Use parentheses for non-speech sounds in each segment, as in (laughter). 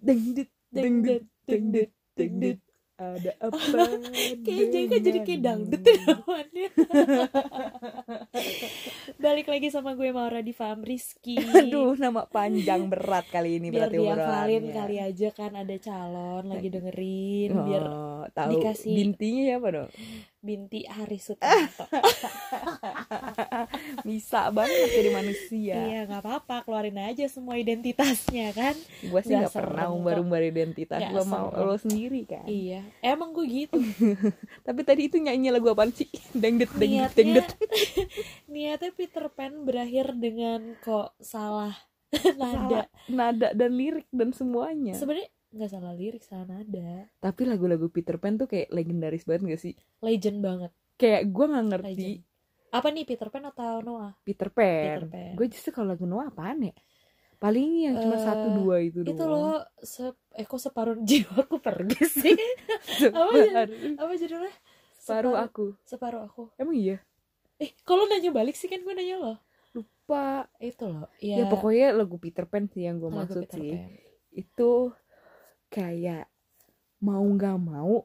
deng dit deng dit deng dit deng dit. ada apa (laughs) kayak jadi jadi kayak dangdut ya. Namanya (laughs) balik lagi sama gue Maura di Fam Rizky. Aduh nama panjang berat kali ini biar berarti dihafalin obrolannya. kali aja kan ada calon lagi dengerin biar oh, tahu dikasih- bintinya siapa dong binti Haris Sutanto. (laughs) Bisa banget jadi manusia. Iya nggak apa-apa keluarin aja semua identitasnya kan? Gue sih Nggak pernah umbar-umbar identitas gue mau lo sendiri kan? Iya emang gue gitu. (laughs) Tapi tadi itu nyanyi lagu apaan sih? (laughs) Dengdet dengdet dengdet niatnya Peter Pan berakhir dengan kok salah nada. Salah nada dan lirik dan semuanya. Sebenarnya nggak salah lirik salah nada. Tapi lagu-lagu Peter Pan tuh kayak legendaris banget gak sih? Legend banget. Kayak gue nggak ngerti. Legend. Apa nih Peter Pan atau Noah? Peter Pan, Peter Pan. gue justru kalau lagu Noah apaan ya? Paling yang cuma Eh, satu dua itu itu doang. loh se eh kok separuh (laughs) jiwaku pergi sih? (laughs) Apa ya? Apa judulnya? Separuh aku. Separuh aku. Emang iya? Eh kalau nanya balik sih? Kan gue nanya lo. Lupa. Itu loh ya, pokoknya lagu Peter Pan sih yang gue maksud sih. Pan. itu kayak mau nggak mau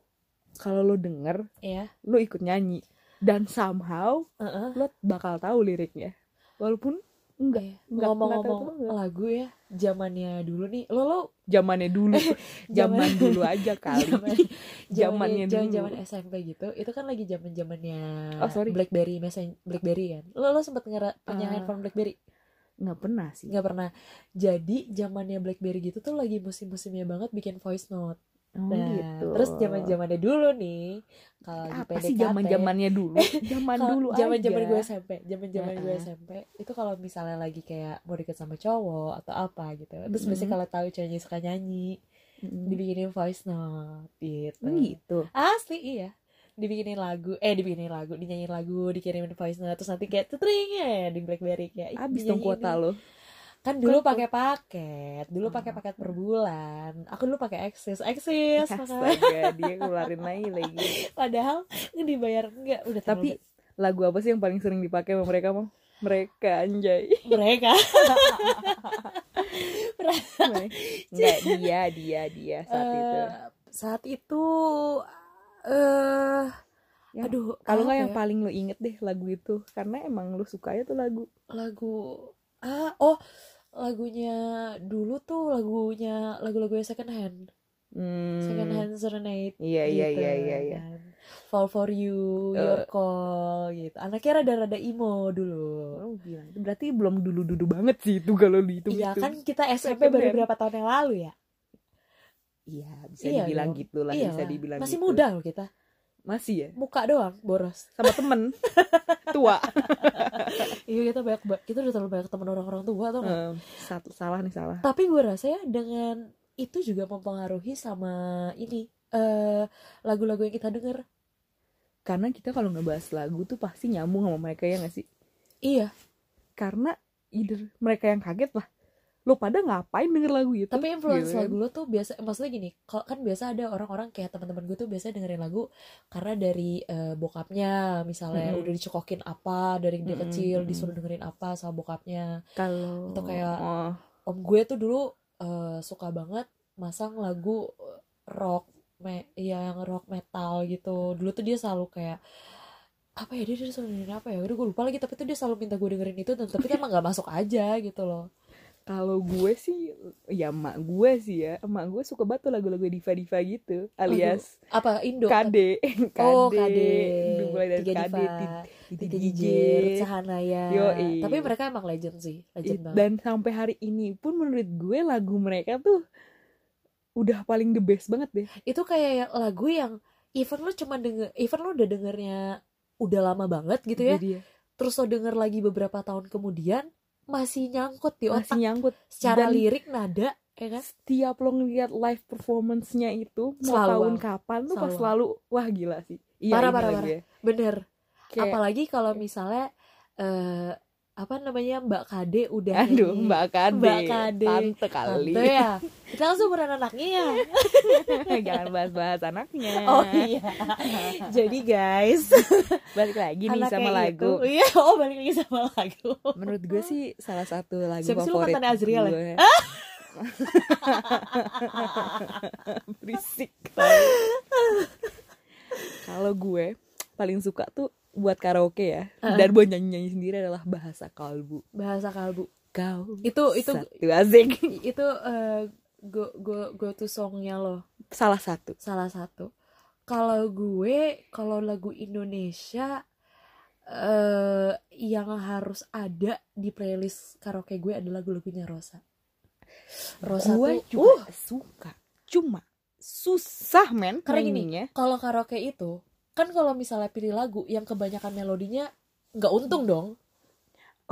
kalau lo denger ya lo ikut nyanyi. Dan somehow Heeh. lo bakal tahu liriknya. Walaupun enggak nggak- ngomong-ngomong nggak tahu tuh lagu ya zamannya dulu nih. Lo lo zamannya dulu. (laughs) Zaman dulu aja kali. (laughs) Zamannya zaman dulu. zaman SMP gitu. Itu kan lagi zaman zamannya Oh, sorry. BlackBerry mesin BlackBerry kan? Lo lo sempet ngera punya Ah. handphone BlackBerry nggak pernah sih. Nggak pernah. Jadi zamannya BlackBerry gitu tuh lagi musim-musimnya banget bikin voice note. Oh, nah gitu. terus zaman zamannya dulu nih kalau lagi apa PDKT sih (laughs) zaman zamannya dulu zaman dulu zaman zaman aja gue SMP zaman zaman gue. SMP itu kalau misalnya lagi kayak mau deket sama cowok atau apa gitu terus Mm-mm. biasanya kalau tahu ceweknya suka nyanyi Mm. dibikinin voice note gitu. Oh, gitu? Asli iya dibikinin lagu eh dibikinin lagu dinyanyiin lagu dikirimin voice note terus nanti kayak tetring ya di BlackBerry kayak "Ih, abis dong kuota nih." lo kan dulu pakai paket dulu pakai Ah. paket per bulan. Aku dulu pakai Access Access makanya astaga dia keluarin lagi lagi. (laughs) Padahal nggak dibayar enggak udah tapi lagu apa sih yang paling sering dipakai sama mereka mau mereka anjay. (laughs) Mereka. Enggak dia dia dia saat itu. Eh, saat itu eh Ya, aduh kalau nggak yang ya? paling lo inget deh lagu itu karena emang lo sukanya tuh lagu. Lagu ah oh lagunya dulu tuh lagunya lagu-lagu second hand. Hmm, second hand serenade iya iya gitu iya iya iya. kan. fall for you your Eh. call gitu. Anaknya rada-rada emo dulu. Oh gila. Itu berarti belum dulu dulu banget sih itu kalau dihitung Iya itu kan kita SMP baru berapa tahun yang lalu ya iya bisa Iya dibilang dong. gitu lah Iya. bisa dibilang masih gitu. muda loh kita. Masih ya? Muka doang boros. Sama temen. (laughs) Tua. (laughs) Iya kita banyak ba- kita udah terlalu banyak teman orang-orang tua tuh satu salah nih salah. Tapi gue rasa ya dengan itu juga mempengaruhi sama ini eh lagu-lagu yang kita denger. Karena kita kalau ngebahas lagu tuh pasti nyambung sama mereka ya gak sih? Iya. Karena either mereka yang kaget lah lo pada ngapain denger lagu itu? Tapi influence Gitu lagu lo tuh biasa maksudnya gini kalau kan biasa ada orang-orang kayak teman-teman gue tuh biasa dengerin lagu karena dari eh, bokapnya misalnya Mm-mm. udah dicekokin apa dari dia Mm-mm, kecil disuruh dengerin apa sama bokapnya. Kalau Atau kayak- oh, om gue tuh dulu eh, suka banget masang lagu eh, rock me yang rock metal gitu. Dulu tuh dia selalu kayak apa ya dia, dia selalu dengerin apa ya? Udah gue lupa lagi tapi tuh dia selalu minta gue dengerin itu dan tapi kan (laughs) emang gak masuk aja gitu loh kalau gue sih ya emak gue sih ya emak gue suka banget tuh lagu-lagu diva diva gitu alias apa Indo KD (laughs) Oh, KD. mulai dari Tiga Diva, Titi DJ Jijir, Sahanaya. Yoi. Tapi mereka emang legend sih, legend banget. dan sampai hari ini pun menurut gue lagu mereka tuh udah paling the best banget deh Itu kayak lagu yang even lo cuma denger, even lo udah dengernya udah lama banget gitu ya. Terus lo denger lagi beberapa tahun kemudian masih nyangkut di otak masih nyangkut secara dan- lirik nada ya kan? setiap lo ngeliat live performance-nya itu mau Selalu tahun wow. kapan tuh pas Selalu wah gila sih iya Parah, parah, ya. Bener. Kayak, Apalagi kalau misalnya eh apa namanya Mbak Kade udah aduh nyanyi. mbak Kade Mbak Kade. tante kali Tante ya. Kita kan seumuran anaknya ya. (laughs) jangan bahas-bahas anaknya Oh iya. Jadi guys, balik lagi nih anaknya sama itu- lagu Iya, oh balik lagi sama lagu. menurut gue sih salah satu lagu Siapa favorit mantannya Azriel ya? (laughs) berisik (laughs) kalau gue paling suka tuh buat karaoke ya. Uh-uh. dan buat nyanyi nyanyi sendiri adalah bahasa kalbu. Bahasa kalbu. Kau Itu- itu- satu asik. (laughs) Itu eh, go go go to songnya lo. Salah satu. Salah satu. Kalau gue kalau lagu Indonesia eh yang harus ada di playlist karaoke gue adalah lagu-lagunya Rosa. Rosa gue tuh juga uh, suka. Cuma susah men Karena gini, kalau karaoke itu kan kalau misalnya pilih lagu yang kebanyakan melodinya nggak untung dong.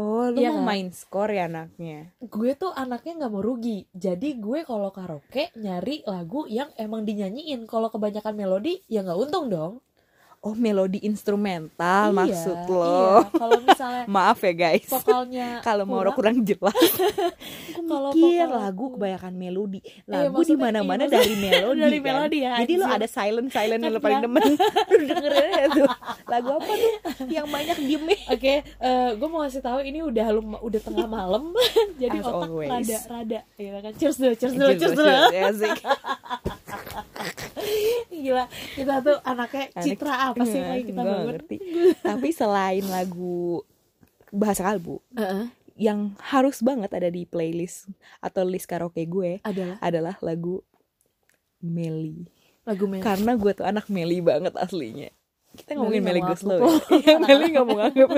Oh lu Iya mau kan? main skor ya anaknya? Gue tuh anaknya nggak mau rugi. Jadi gue kalau karaoke nyari lagu yang emang dinyanyiin. Kalau kebanyakan melodi ya nggak untung dong oh melodi instrumental Iya, maksud iya. lo kalau misalnya (laughs) maaf ya guys vokalnya (laughs) kalau mau kurang, kurang jelas (laughs) Kalau mikir lagu kebanyakan melodi Iya, lagu di maksudnya- mana-mana iya, dari melodi dari kan? melodi ya, jadi lo ada silent silent yang lo paling ya. demen dengerin tuh lagu apa tuh yang banyak diemnya Oke, eh, gue mau kasih tahu ini udah lum- udah tengah malam, jadi As otak always. rada rada, ya kan? Cheers dulu, cheers dulu, cheers dulu. (laughs) Gila, kita tuh anaknya Anak- citra apa sih paling kita bangun? ngerti. tapi selain lagu bahasa kalbu Heeh, yang harus banget ada di playlist atau list karaoke gue adalah adalah lagu Meli lagu Mel. karena gue tuh anak Meli banget aslinya kita ngomongin Meli Meli nggak mau Guslow ya? Iya, (laughs) Meli nggak mau nganggap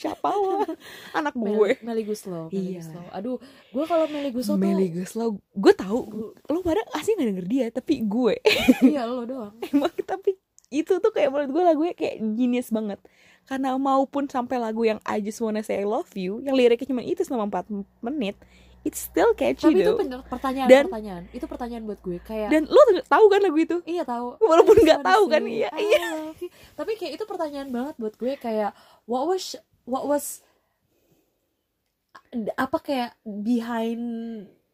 siapa lah anak gue. Meli Guslow, Meli Iya. Guslow. Aduh, gue kalau Meli Guslow Meli tuh, Guslow gue tahu. Lo pada asli gak denger dia tapi gue. (laughs) Iya lo doang. (laughs) emang tapi itu tuh kayak menurut gue lagunya kayak genius banget. Karena maupun sampai lagu yang I Just Wanna Say I Love You yang liriknya cuma itu selama 4 menit it's still catchy Tapi itu though. bener pertanyaan, Dan- pertanyaan. Itu pertanyaan buat gue kayak dan lo tahu kan lagu itu? Iya tahu. Walaupun nggak tahu kan, iya, iya. Tapi kayak itu pertanyaan banget buat gue kayak what was what was apa kayak behind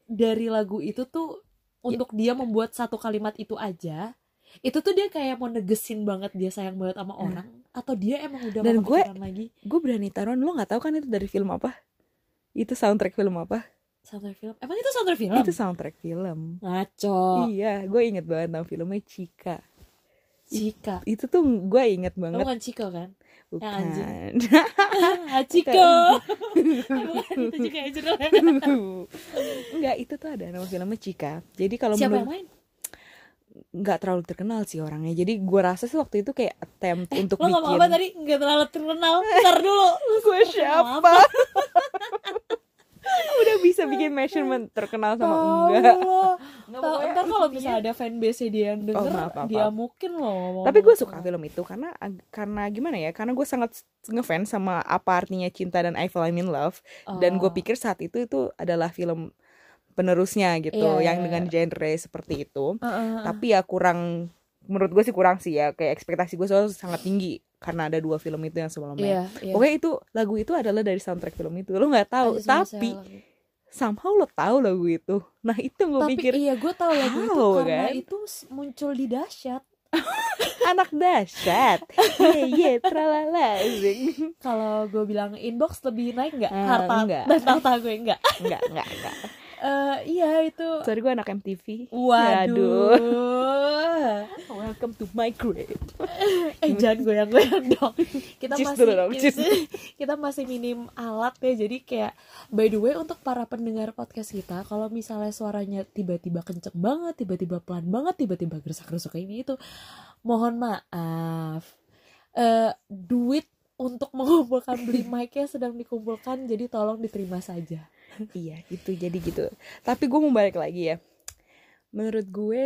dari lagu itu tuh untuk dia membuat satu kalimat itu aja itu tuh dia kayak mau negesin banget dia sayang banget sama orang atau dia emang udah Dan gue- lagi? gue berani taruhan lo nggak tahu kan itu dari film apa? Itu soundtrack film apa soundtrack film? Emang itu soundtrack film? Itu soundtrack film. Ngaco. Iya gue inget banget nama filmnya Cika Cika itu tuh gue inget Lo banget bukan Ciko kan? Bukan. anjing. (laughs) Hachiko (laughs) bukan. Itu juga ya Enggak, (laughs) itu tuh ada nama filmnya Cika. Jadi kalau siapa yang main? Nggak terlalu terkenal sih orangnya. Jadi gue rasa sih waktu itu kayak attempt untuk lo ngomong bikin apa tadi? Nggak terlalu terkenal. Ntar dulu. Gue siapa? (laughs) Udah bisa bikin measurement terkenal sama enggak. (laughs) Nggak, Tahu, pokoknya ntar kalau misalnya ada fanbase dia yang denger Oh, maaf, maaf, dia mungkin loh Tapi gue gitu. suka film itu karena karena gimana ya? Karena gue sangat ngefans sama apa artinya cinta dan I Fall I'm in Love dan gue Oh. pikir saat itu itu adalah film penerusnya gitu Iya, yang iya, dengan genre seperti itu. Heeh, heeh. tapi ya kurang menurut gue sih kurang sih ya kayak ekspektasi gue soalnya sangat tinggi karena ada dua film itu yang sebelumnya. Iya iya. Pokoknya itu lagu itu adalah dari soundtrack film itu. Lo nggak tahu Aja tapi somehow lo tahu lagu itu. Nah itu gue tapi pikir iya gue tahu lagu itu how, karena kan? itu s- muncul di dahsyat. (laughs) Anak dahsyat. Ye ye tralala kalau gue bilang inbox lebih naik nggak? Eh, harta enggak. dan (laughs) harta gue enggak enggak enggak enggak Eh, iya itu. Sorry gue anak MTV waduh. Welcome to my grave eh jangan goyang-goyang dong. Kita Cheers masih dong, cheers. kita masih minim alat ya jadi kayak by the way untuk para pendengar podcast kita kalau misalnya suaranya tiba-tiba kenceng banget tiba-tiba pelan banget tiba-tiba gerusak-gerusuk kayak ini itu mohon maaf. Eh duit untuk mengumpulkan beli mic-nya sedang dikumpulkan jadi tolong diterima saja iya itu jadi gitu. Tapi gue mau balik lagi ya. Menurut gue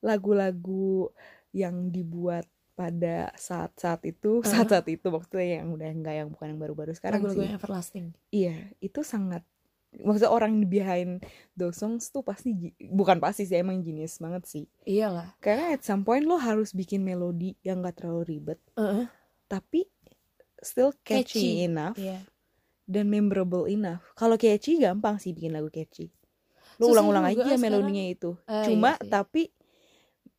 lagu-lagu yang dibuat pada saat-saat itu Uh. saat-saat itu maksudnya yang udah enggak yang bukan yang baru-baru sekarang lagu-lagu yang everlasting. Iya itu sangat maksudnya orang behind those songs tuh pasti bukan pasti sih emang genius banget sih. Iyalah. Karena at some point lo harus bikin melodi yang gak terlalu ribet Heeh, tapi still Catchy. catchy, enough iya dan memorable enough. Kalau catchy gampang sih bikin lagu catchy. Lu ulang-ulang aja sekarang. melodinya itu. Ah, Cuma iya sih. tapi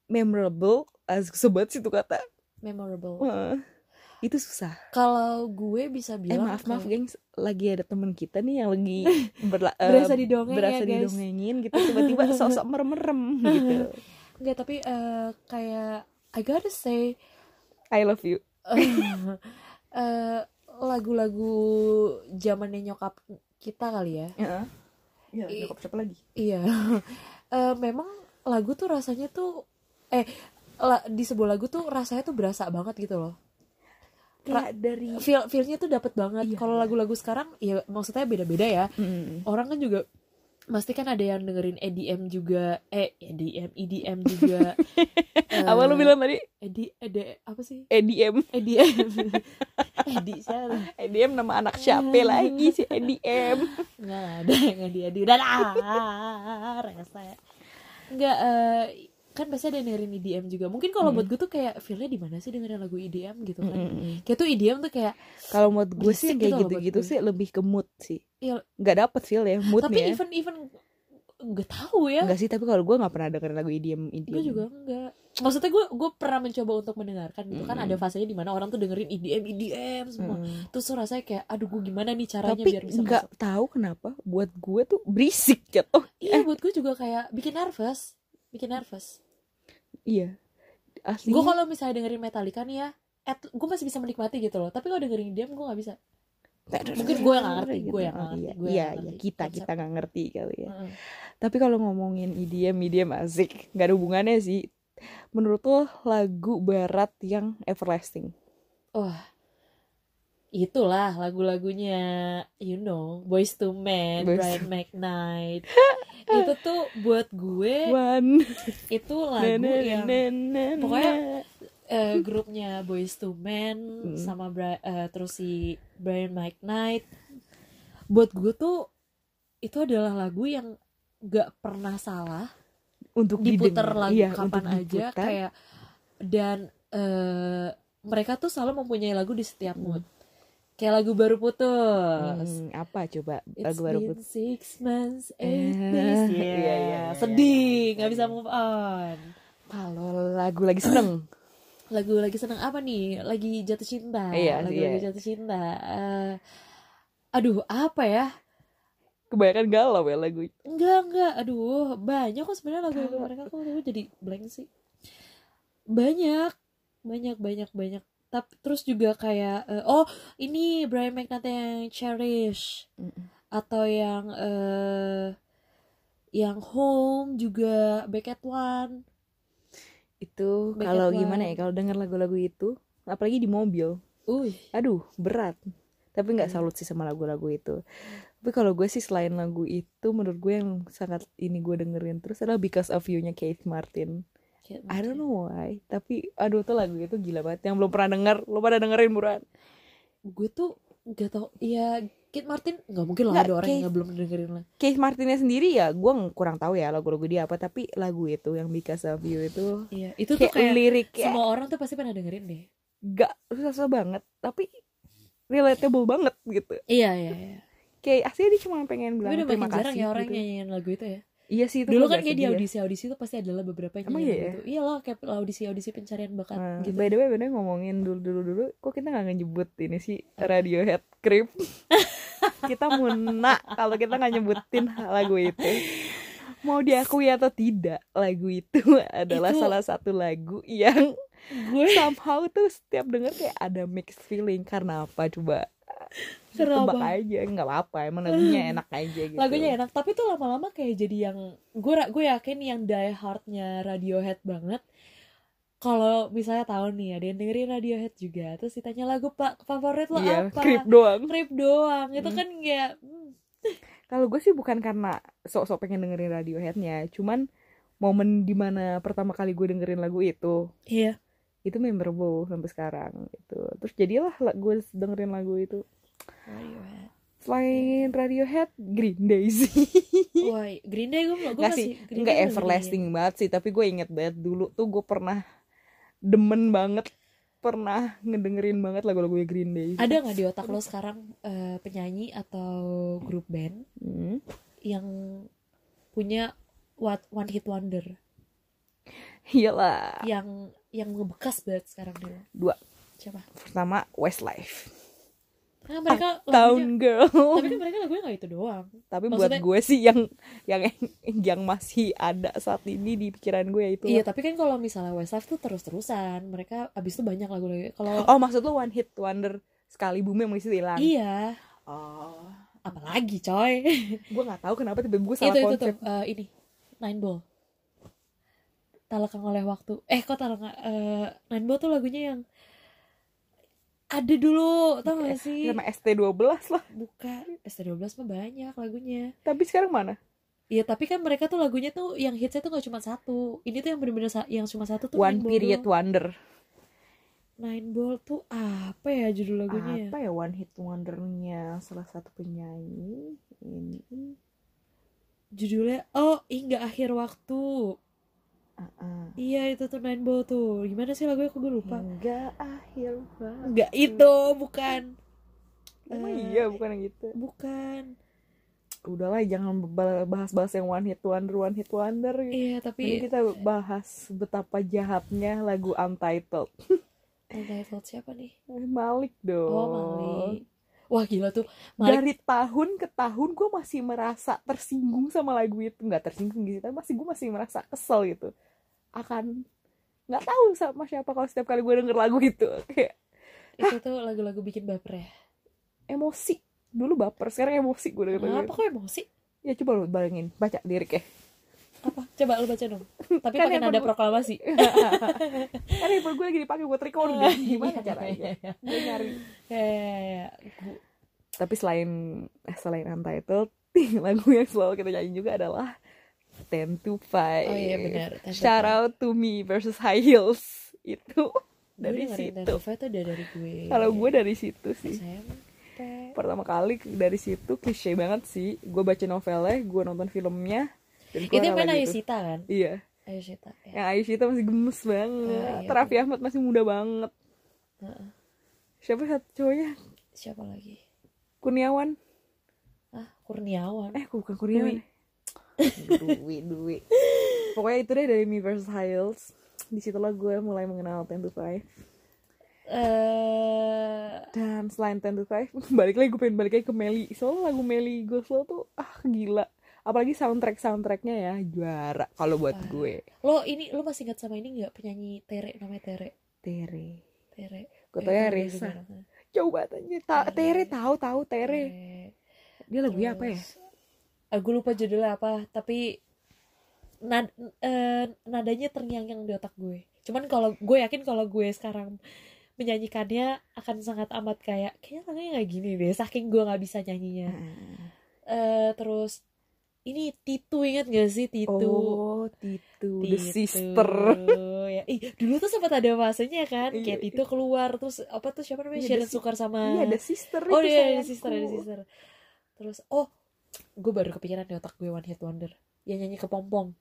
memorable as (laughs) sebut sih tuh kata. memorable Wah, itu susah kalau gue bisa eh bilang maaf maaf kayak- gengs lagi ada temen kita nih yang lagi (laughs) berla- eh, berasa didongeng berasa ya guys didongengin gitu tiba-tiba (laughs) sok-sok merem-merem gitu Enggak tapi eh, kayak I gotta say I love you eh, eh, lagu-lagu zamannya nyokap kita kali ya. Iya, I- nyokap siapa lagi? iya (laughs) Eh, memang lagu tuh rasanya tuh eh la- di sebuah lagu tuh rasanya tuh berasa banget gitu loh Kayak dari feel feelnya tuh dapat banget Iya, kalau iya. lagu-lagu sekarang ya maksudnya beda-beda ya Mm. orang kan juga pasti kan ada yang dengerin EDM juga eh EDM EDM juga. (laughs) Apa lu bilang tadi? ED ED apa sih? EDM EDM (laughs) ED siapa? EDM nama anak siapa lagi sih EDM nggak ada yang dia di udah lah rese. Nggak eh, kan biasanya ada yang dengerin EDM juga. Mungkin kalau buat gue tuh kayak feelnya di mana sih dengerin lagu EDM gitu kan. Mm-mm. kayak tuh EDM tuh kayak Kalau mood gue sih kayak gitu buat gue. sih lebih ke mood sih. Iya. Nggak dapet feel ya moodnya tapi even even nggak tahu ya. Enggak sih tapi kalau gue nggak pernah dengerin lagu EDM EDM gue juga enggak maksudnya gue gue pernah mencoba untuk mendengarkan gitu kan. Mm. ada fasenya di mana orang tuh dengerin EDM EDM semua. Mm. terus tuh rasanya kayak aduh gue gimana nih caranya Tapi biar bisa nggak tahu kenapa buat gue tuh berisik jatuh iya buat gue juga kayak bikin nervous bikin nervous. Iya. Asli gue kalau misalnya dengerin Metallica nih ya gue masih bisa menikmati gitu loh. Tapi kalau dengerin EDM gue nggak bisa. Mungkin gue yang ngerti, gue yang ngerti, Iya, yang iya, nggak iya, ngerti. kita konsep. kita nggak ngerti kali ya. Tapi kalau ngomongin EDM, EDM asik, nggak ada hubungannya sih. Menurut lo lagu barat yang everlasting? wah itulah lagu-lagunya you know Boys to Men, Boyz Brian McKnight itu tuh buat gue One. itu (laughs) lagu Na, yang na, na, na. pokoknya eh, grupnya Boys to Men Hmm. sama Bra- eh, terus si Brian McKnight buat gue tuh itu adalah lagu yang gak pernah salah untuk diputer didengar. lagu Iya, kapan aja diputar. kayak dan eh, mereka tuh selalu mempunyai lagu di setiap Hmm. Kayak lagu baru putus Hmm, apa coba It's lagu baru been put- six months, eight Eh, days, iya, yeah. iya, iya, sedih, nggak bisa move on. Kalau lagu lagi seneng, (clears throat) Lagu lagi seneng apa nih? Lagi jatuh cinta. Iya, lagu iya. lagi jatuh cinta. Eh, aduh, apa ya? kebanyakan galau ya lagu. Enggak, enggak. Aduh, banyak kok sebenarnya lagu-lagu Tahu. mereka kok gue jadi blank sih. Banyak, banyak, banyak, banyak. Tapi terus juga kayak eh, oh ini Brian McKnight yang Cherish Mm-mm. atau yang eh yang Home juga Back at One. Itu kalau gimana ya kalau denger lagu-lagu itu, apalagi di mobil. Uy, aduh berat tapi nggak Hmm. salut sih sama lagu-lagu itu tapi kalau gue sih selain lagu itu menurut gue yang sangat ini gue dengerin terus adalah Because of You nya Keith Martin I don't know why tapi aduh tuh lagu itu gila banget yang belum pernah denger lo pada dengerin buruan. Gue tuh gak tau ya Kit Martin nggak mungkin lah ada orang Keith- yang nggak belum dengerin lah. Keith Martinnya sendiri ya gue ng- kurang tahu ya lagu-lagu dia apa tapi lagu itu yang Because of You itu iya itu tuh kayak, lirik semua orang tuh pasti pernah dengerin deh. Gak susah banget tapi relatable banget gitu. Iya iya iya. Kayak asli dia cuma pengen tapi bilang udah terima makin jarang ya orang gitu. nyanyiin lagu itu ya iya sih itu dulu kan kayak di sedih ya. audisi audisi tuh pasti adalah beberapa yang Emang iya lagu itu iya loh kayak audisi audisi pencarian bakat Nah, gitu. by the way bener ngomongin dulu dulu dulu kok kita nggak nyebut ini sih Radiohead Creep? (laughs) Kita muna kalau kita nggak nyebutin lagu itu. Mau diakui atau tidak lagu itu adalah Itu- salah satu lagu yang gue somehow tuh setiap denger kayak ada mixed feeling. Karena apa? Coba (laughs) Karena tebak aja nggak apa-apa emang lagunya (laughs) enak aja gitu. Lagunya enak tapi tuh lama-lama kayak jadi yang gue gue yakin yang die hardnya Radiohead banget. Kalau misalnya tahu nih ada yang dengerin Radiohead juga terus ditanya lagu pak favorit lo iya apa? Creep doang. Creep doang itu Hmm. kan kayak hmm, (laughs) Kalau gue sih bukan karena sok-sok pengen dengerin Radioheadnya, cuman momen di mana pertama kali gue dengerin lagu itu, iya. itu memorable sampai sekarang itu. Terus jadilah la- gue dengerin lagu itu. Radiohead Selain Radiohead, Green Day sih. wah Green Day gue gue Nggak sih, Green nggak Day everlasting banget sih, tapi gue inget banget dulu tuh gue pernah demen banget pernah ngedengerin banget lagu-lagu Green Day. ada nggak di otak lo sekarang eh, penyanyi atau grup band Hmm. yang punya what one hit wonder Iyalah. yang yang ngebekas banget sekarang dulu Dua. siapa pertama Westlife nah, mereka lagunya Town Girl. Tapi kan mereka lagunya nggak itu doang. Tapi buat maksudnya- gue sih yang yang yang masih ada saat ini di pikiran gue ya itu. Iya tapi kan kalau misalnya Westlife tuh terus terusan mereka abis itu banyak lagu-lagu kalau oh maksud lu one hit wonder sekali boomnya mengisi hilang iya. Oh. Apalagi coy. (laughs) Gue nggak tahu kenapa tiba-tiba gue salah itu itu tuh konsep. eh, ini Nine Ball. Tak lekang oleh waktu. Eh kok tak lekang eh, Nine Ball tuh lagunya yang ada dulu tau gak sih? sama ST12 lah. Bukan ST12 mah banyak lagunya. Tapi sekarang mana? Iya tapi kan mereka tuh lagunya tuh yang hitsnya tuh gak cuma satu. Ini tuh yang bener-bener sa- yang cuma satu tuh one Nine Ball. Period doang. wonder. Nine Ball tuh apa ya judul lagunya apa ya one hit wondernya? Salah satu penyanyi ini. Judulnya oh hingga akhir waktu Ah. iya itu tuh Nine Ball tuh. Gimana sih lagunya? Aku gue lupa. Hingga akhir waktu. Enggak itu bukan. Emang Eh, iya bukan yang gitu bukan. Udahlah jangan ba- bahas-bahas yang one hit wonder one hit wonder. Gitu. iya Ini tapi kita bahas betapa jahatnya lagu Untitled. (laughs) Untitled siapa nih? Malik dong. Oh Malik. Wah gila tuh. Malik dari tahun ke tahun gue masih merasa tersinggung sama lagu itu. Nggak tersinggung gitu tapi masih gue masih merasa kesel gitu akan nggak tahu sama siapa kalau setiap kali gue denger lagu itu. Kayak itu tuh lagu-lagu bikin baper ya? Emosi. Dulu baper sekarang emosi gue denger lagu apa itu. kok emosi? Ya coba lu bayangin baca liriknya apa? Coba lu baca dong. (laughs) Tapi Kan pakai nada gua- proklamasi. (laughs) Kan handphone gue lagi dipakai buat recording (laughs) gimana caranya? Gue nyari. Kayak gua- tapi selain eh, selain Untitled lagu yang selalu kita nyanyi juga adalah Ten to Five oh iya benar Shout out to me versus High Heels (laughs) itu dari situ. Udah dari gue Kalau gue dari situ sih. SMP Pertama kali dari situ klise banget sih. Gue baca novelnya, gue nonton filmnya. Dan itu yang main Ayu. Sita kan Iya. Ayu Sita ya. Yang Aisyah masih gemes banget. Ah, iya, Raffi Ahmad masih muda banget. Heeh. Siapa satu cowoknya? siapa lagi Kurniawan. ah Kurniawan Eh, bukan Kurniawan. Dwi, Dwi. Pokoknya itu deh dari High Heels. Di situlah gue mulai mengenal Ten to Five. eh Dan selain Ten to Five, (laughs) balik lagi gue pengen balik lagi ke Meli. Soalnya lagu Meli gue selalu tuh ah gila. Apalagi soundtrack soundtracknya ya juara kalau buat Parah. gue. lo ini lo masih ingat sama ini nggak penyanyi Tere namanya Tere Tere. Tere Gue Eh, tau ya juga. Coba tanya. Ta Tere. Tahu tahu Tere. Tere. Dia lagunya apa ya? Ah, gue lupa judulnya apa tapi nad, eh, nadanya terngiang-ngiang di otak gue cuman kalau gue yakin kalau gue sekarang menyanyikannya akan sangat amat kayak kayaknya lagunya nggak gini deh saking gue nggak bisa nyanyinya eh terus ini Titu ingat gak sih Titu Oh, Titu, The Titu, Sister. ya. Ih, dulu tuh sempat ada masanya kan Iya, kayak Titu keluar terus apa tuh siapa namanya Iya, Sharon The Sukar sama Iya, The Sister oh iya ada sayangku. sister ada sister terus oh gue baru kepikiran di otak gue One Hit Wonder yang nyanyi ke pompong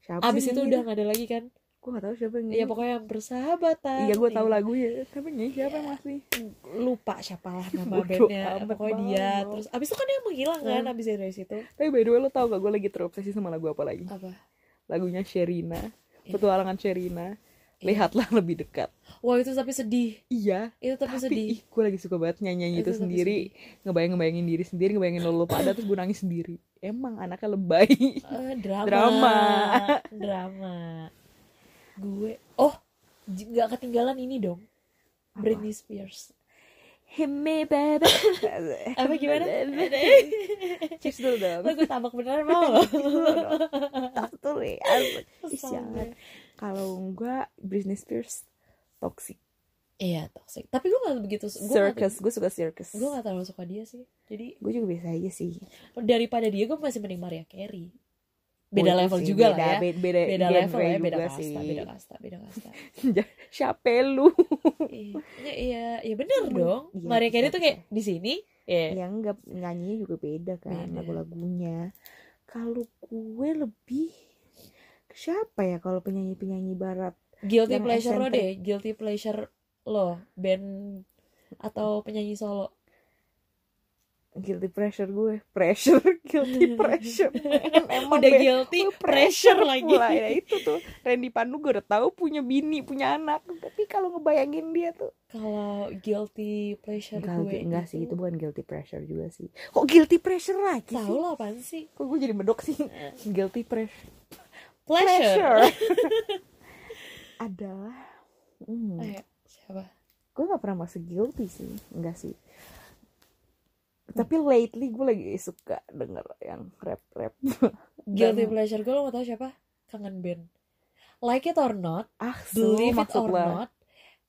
Siapa abis itu udah gak ada lagi kan Gue gak tahu siapa yang ya nyanyi. pokoknya yang bersahabatan Iya, gue tahu Iya. lagunya. Tapi nyanyi siapa yang masih? lupa siapa lah nama bandnya pokoknya dia banget. terus abis itu kan dia menghilang kan Hmm. abis dari situ Tapi by the way lo tau gak gue lagi terobsesi sama lagu apa lagi? apa Lagunya Sherina. Iya. Petualangan Sherina. Lihatlah lebih dekat. Wah itu tapi sedih Iya. itu tapi, sedih Tapi ih, gue lagi suka banget nyanyi itu, Itu tapi sendiri. Ngebayang-ngebayangin diri sendiri, ngebayangin lo, lo pada terus gue nangis sendiri. Emang anaknya lebay. Eh, drama Drama. drama gue oh nggak ketinggalan ini dong Apa? Britney Spears Hit me baby. (laughs) apa gimana (laughs) Cheers dulu dong. lo gue tabak beneran mau Tak tuh gue. Kalau enggak Britney Spears toxic. iya toxic tapi gue gak begitu gue gak, Circus, gue suka circus. gue gak terlalu suka dia sih jadi Gue juga biasa aja sih. daripada dia gue masih mending Maria Carey beda itu level sih, juga beda, lah ya Beda, beda, beda level ya beda kasta sih. beda kasta beda kasta (laughs) Siapa lu? iya iya iya bener Emang, dong iya, Maria Carey bisa, tuh kayak di sini ya Yang enggak nyanyinya juga beda kan lagu-lagunya. Kalau gue lebih ke siapa ya kalau penyanyi-penyanyi barat? Guilty Yang pleasure lo eccentric. deh guilty pleasure lo band atau penyanyi solo. Guilty pressure gue pressure (laughs) guilty pressure (laughs) emang udah guilty gue pressure lagi. pula. ya itu tuh Randy Pandu gue udah tahu punya bini punya anak. Tapi kalau ngebayangin dia tuh kalau guilty pleasure enggak, gue enggak sih itu bukan guilty pressure juga sih. Kok guilty pressure lagi tahu sih? lo apaan sih? Kok gue jadi medok sih? Guilty pressure pleasure, (laughs) adalah hmm, Ayo, siapa? Gue gak pernah masuk guilty sih. Enggak sih. Tapi lately gue lagi suka denger yang rap rap (laughs) guilty pleasure gue lo mau tau siapa? Kangen band. Like it or not ah believe it or lah. not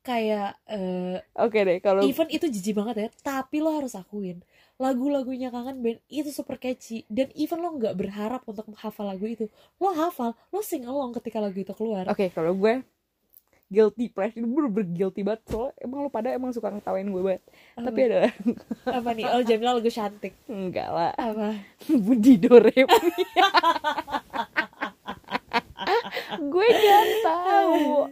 kayak eh, oke deh kalau even itu jijik banget ya tapi lo harus akuin lagu-lagunya kangen band itu super catchy dan even lo nggak berharap untuk hafal lagu itu. Lo hafal lo sing along ketika lagu itu keluar. Oke kalau gue guilty pleasure. Gue bener guilty banget. Soalnya emang lo pada emang suka ngetawain gue banget. Apa, tapi ada apa nih? Oh Jamila lagu cantik. Enggak lah. Apa? Budi Doremi. Gue gak tahu.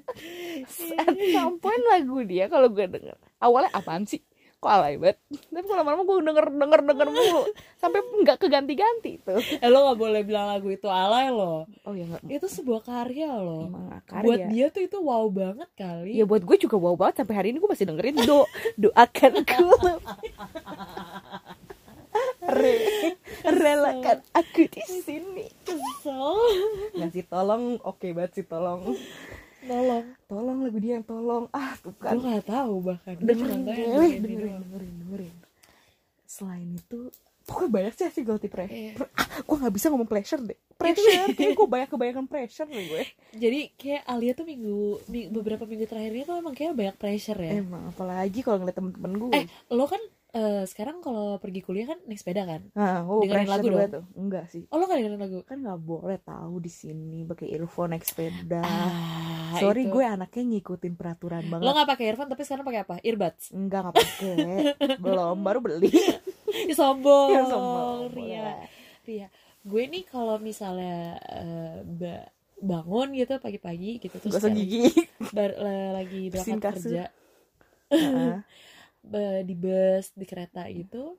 At some point lagu dia kalau gue denger. Awalnya apaan sih kok alay banget? Tapi kalau lama-lama gue denger denger denger mulu. Sampai nggak keganti-ganti tuh. Eh, lo nggak boleh bilang lagu itu alay lo. Oh ya nggak. Itu sebuah karya lo. Emang nggak buat karya dia tuh itu wow banget kali. Ya buat gue juga wow banget. Sampai hari ini gue masih dengerin do. Doakan ku Re, relakan aku di sini. Kesel. Nggak sih tolong oke banget sih tolong tolong tolong lagu dia yang tolong ah tuh kan gue nggak tahu bahkan dengerin dengerin, dengerin, dengerin, dengerin. Selain itu, pokoknya banyak sih sih guilty pressure. Iya. Ah, gue nggak bisa ngomong pleasure deh. Pressure, kayak gue banyak kebanyakan pressure nih gue. jadi kayak Alia tuh minggu, mi- beberapa minggu terakhir ini tuh emang kayak banyak pressure ya Emang, apalagi kalau ngeliat temen-temen gue. eh lo kan eh, sekarang kalau pergi kuliah kan naik sepeda kan nah, oh, dengerin lagu dong? tuh. Enggak sih. oh lo gak dengerin lagu Kan nggak boleh tahu di sini pakai earphone naik sepeda. ah, Sorry itu. gue anaknya ngikutin peraturan banget. lo gak pakai earphone tapi sekarang pakai apa earbuds Enggak nggak pakai. (laughs) Belum, baru beli. Ih, sombong Ya, sombong. Ria Ria gue nih kalau misalnya ba- bangun gitu pagi-pagi gitu terus Gosok gigi. bar- la- lagi berangkat kerja Heeh. ba- (laughs) di bus di kereta gitu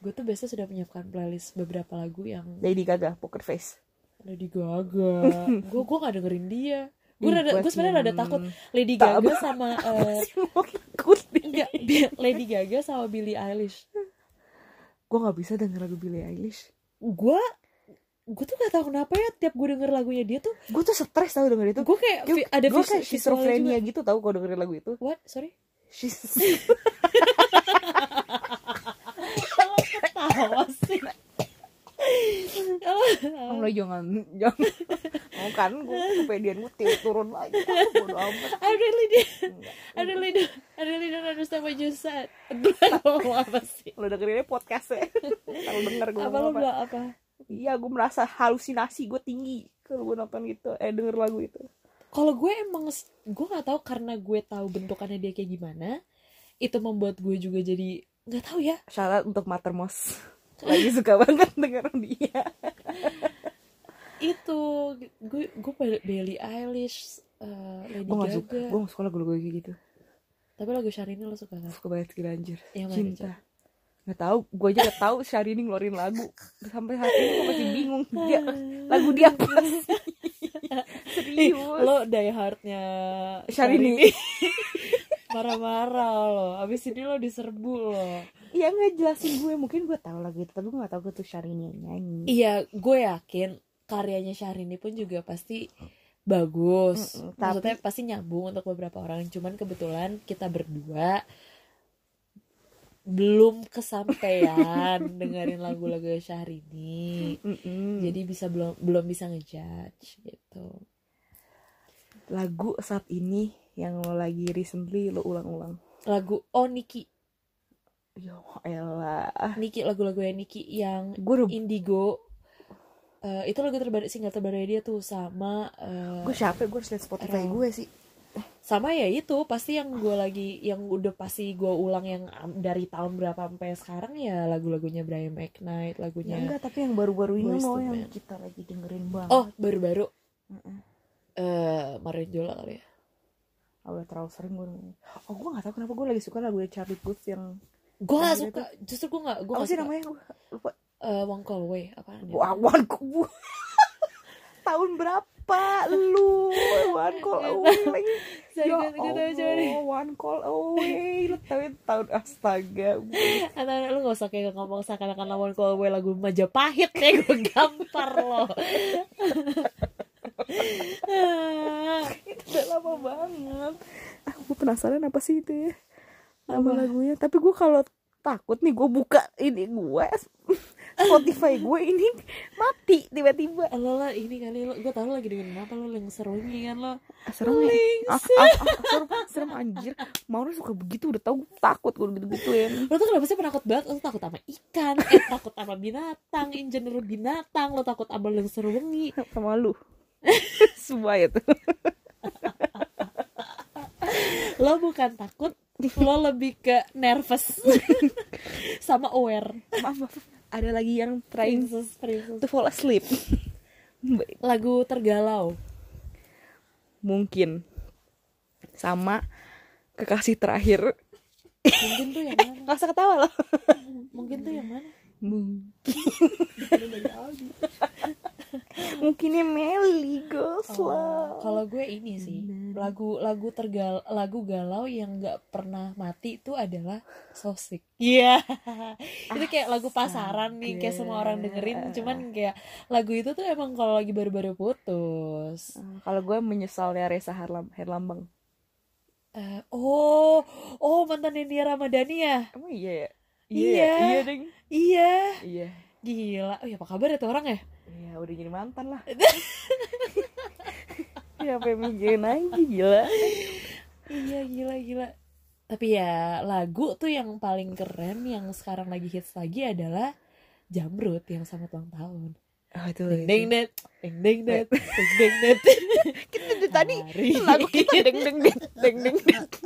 gue tuh biasa sudah menyiapkan playlist beberapa lagu yang Lady Gaga, Poker Face. Lady Gaga. Gue gue gak dengerin dia. Gue rada gue sebenarnya rada takut Lady Gaga sama (laughs) eh, Mau ngikutin. enggak Bi- Lady Gaga sama Billie Eilish. Gue nggak bisa denger lagu Billie Eilish. gue gue tuh gak tahu kenapa ya tiap gue denger lagunya dia tuh gue tuh stres tau denger itu. Gue kayak Gue- ada gue kayak schizophrenia gitu tau kalau dengerin lagu itu. What? Sorry She's... kalau ketawa sih. Oh, lo jangan jangan mau kan gue kepedean gue tiup turun lagi. Ah, bodo amat. I really did. I really don't I really don't understand what you said. Gue ngomong apa sih. Lo dengerinnya podcast ya kalau denger gue apa lo bilang apa? Iya gue merasa halusinasi gue tinggi kalau gue nonton gitu. Eh denger lagu itu kalau gue emang gue nggak tahu karena gue tahu bentukannya dia kayak gimana itu membuat gue juga jadi nggak tahu ya. Syarat untuk Matermos (laughs) lagi suka banget denger dia. Itu gue gue Billie Eilish eh, Lady gue gak suka. Gue gak suka lagu-lagu kayak gitu. Tapi lagu Syahrini lo suka kan suka banget gila anjir. Yang mana, cinta. nggak tahu gue aja nggak tahu Syahrini ngeluarin lagu. Sampai saat ini gue masih bingung. Dia lagu dia apa (laughs) sih (laughs) serius lo die hardnya Syahrini. (laughs) Marah-marah lo. Abis ini lo diserbu lo. Iya nggak jelasin gue. Mungkin gue tahu lagu itu tapi gue nggak tahu gue tuh Syahrini yang nyanyi. Iya gue yakin karyanya Syahrini pun juga pasti bagus. Mm-mm, maksudnya pasti nyambung untuk beberapa orang. Cuman kebetulan kita berdua belum kesampaian (laughs) dengerin lagu-lagu Syahrini. Mm-mm. jadi bisa belum belum bisa ngejudge gitu. Lagu saat ini yang lo lagi recently lo ulang-ulang. Lagu oh Niki. Ya elah Niki lagu-lagunya Niki yang udah Indigo. Eh, itu lagu terbaru single terbaru dia tuh sama eh, gue capek gue harus liat Spotify gue sih sama ya itu pasti yang gue lagi yang udah pasti gue ulang yang dari tahun berapa sampai sekarang ya lagu-lagunya Brian McKnight ya lagunya enggak tapi yang baru-baru ini Boyz lo II yang Men. kita lagi dengerin banget. oh baru-baru eh Marin Jola kali ya? Oh, udah terlalu sering gue oh gue nggak tahu kenapa gue lagi suka lagu Charlie Puth yang gue gak suka. justru gue gak gue apa gak sih suka. namanya? Gue lupa. Eh, One Call Away apa one call tahun berapa lu one call away. (laughs) Lagi Saya ya. Allah one call away. Lu tahu tahun astaga Anak lu gak usah kayak ngomong seakan-akan lawan Call Away lagu Majapahit ya gue gampar lo (laughs) itu udah lama banget. Aku penasaran apa sih itu ya? Nama lagunya? Tapi gue kalau takut nih gue buka ini gue (laughs) Spotify gue ini mati tiba-tiba. Lo lah ini kali lo gue tau lo lagi dengan apa lo yang serungi kan lo. Ah, serem ya? Ah, ah, ah, serem, serem anjir. Mau suka begitu udah tau gue takut gue gitu gituin lo tuh kenapa sih penakut banget? Lo takut sama ikan eh takut sama binatang in general binatang lo takut sama yang serungi sama lu. (laughs) Semua itu lo bukan takut lo lebih ke nervous. (laughs) Sama aware. Maaf, maaf ada lagi yang trying princess princess. to fall asleep. (laughs) Lagu tergalau. Mungkin. Sama kekasih terakhir. Mungkin tuh yang mana? Nggak usah ketawa loh. Mungkin tuh yang mana? Mungkin mungkinnya Meli Oh, Goslow kalau gue ini sih lagu lagu tergal lagu galau yang nggak pernah mati itu adalah sosik. Iya. (laughs) Itu kayak lagu pasaran nih kayak semua orang dengerin. Cuman kayak lagu itu tuh emang kalau lagi baru-baru putus. Ah, kalau gue menyesalnya Reza Herlam Herlambang. Eh, oh oh mantan India Ramadhani ya? Emang iya ya? Iya. iya ding. Iya. Iya. Gila. Oh ya apa kabar ya tuh orang ya iya udah jadi mantan lah ya apa yang mikirin lagi gila Iya gila gila. Tapi ya lagu tuh yang paling keren yang sekarang lagi hits lagi adalah Jamrut yang sama ulang tahun. oh itu Ding ding net, ding ding net, ding ding net. kita dari tadi lagu kita deng deng deng deng deng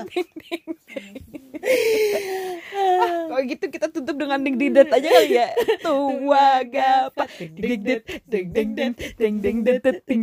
deng deng kalau gitu kita tutup dengan ding ding det aja kali ya. (laughs) Tua gapat ding ding ding ding ding ding det ding